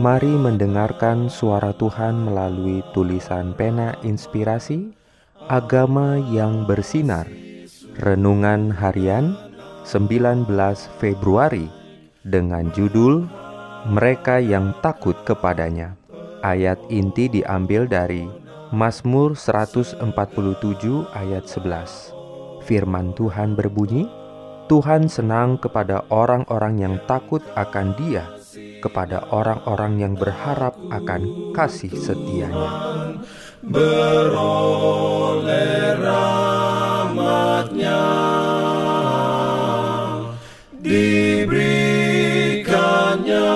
Mari mendengarkan suara Tuhan melalui tulisan pena inspirasi Agama yang bersinar Renungan harian 19 Februari dengan judul Mereka yang takut kepadanya. Ayat inti diambil dari Mazmur 147 ayat 11 Firman Tuhan berbunyi Tuhan senang kepada orang-orang yang takut akan dia kepada orang-orang yang berharap akan kasih setianya. Beroleh rahmatnya diberikannya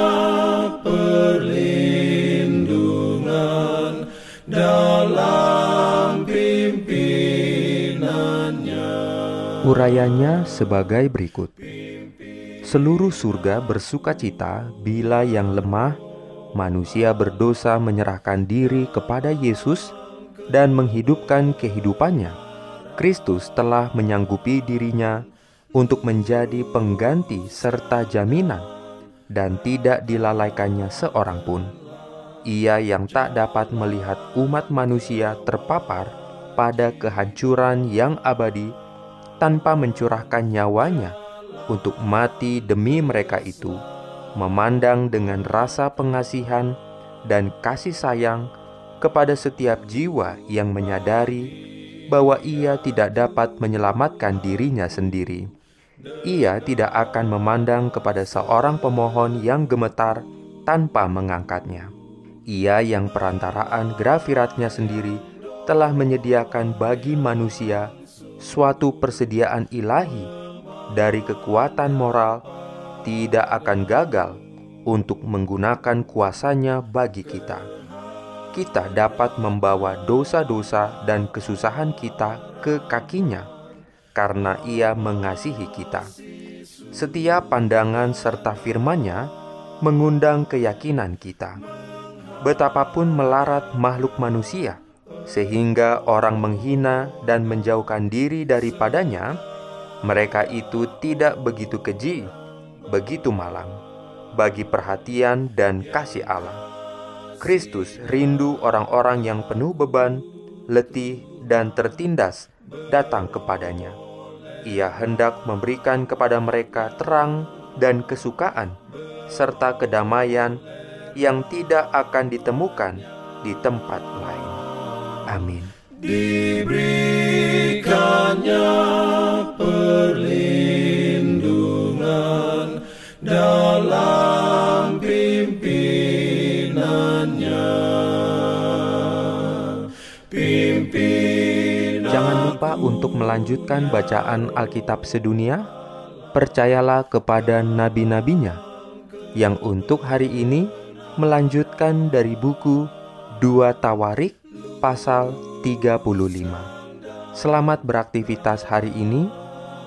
perlindungan dalam pimpinannya. Urayanya sebagai berikut Seluruh surga bersuka cita bila yang lemah manusia berdosa menyerahkan diri kepada Yesus dan menghidupkan kehidupannya, Kristus telah menyanggupi dirinya untuk menjadi pengganti serta jaminan dan tidak dilalaikannya seorang pun. Ia yang tak dapat melihat umat manusia terpapar pada kehancuran yang abadi tanpa mencurahkan nyawanya untuk mati demi mereka itu memandang dengan rasa pengasihan dan kasih sayang kepada setiap jiwa yang menyadari bahwa ia tidak dapat menyelamatkan dirinya sendiri. Ia tidak akan memandang kepada seorang pemohon yang gemetar tanpa mengangkatnya. Ia yang perantaraan grafiratnya sendiri telah menyediakan bagi manusia suatu persediaan ilahi dari kekuatan moral tidak akan gagal untuk menggunakan kuasanya bagi kita. Kita dapat membawa dosa-dosa dan kesusahan kita ke kakinya karena ia mengasihi kita. Setiap pandangan serta firmannya mengundang keyakinan kita. Betapapun melarat makhluk manusia, sehingga orang menghina dan menjauhkan diri daripadanya, mereka itu tidak begitu keji begitu malang bagi perhatian dan kasih Allah. Kristus rindu orang-orang yang penuh beban, letih, dan tertindas datang kepadanya. Ia hendak memberikan kepada mereka terang dan kesukaan, serta kedamaian yang tidak akan ditemukan di tempat lain. Amin. Diberikannya dalam pimpinannya. Pimpinan Jangan lupa untuk melanjutkan bacaan Alkitab sedunia. Percayalah kepada nabi-nabinya yang untuk hari ini melanjutkan dari buku 2 Tawarik pasal 35. Selamat beraktivitas hari ini.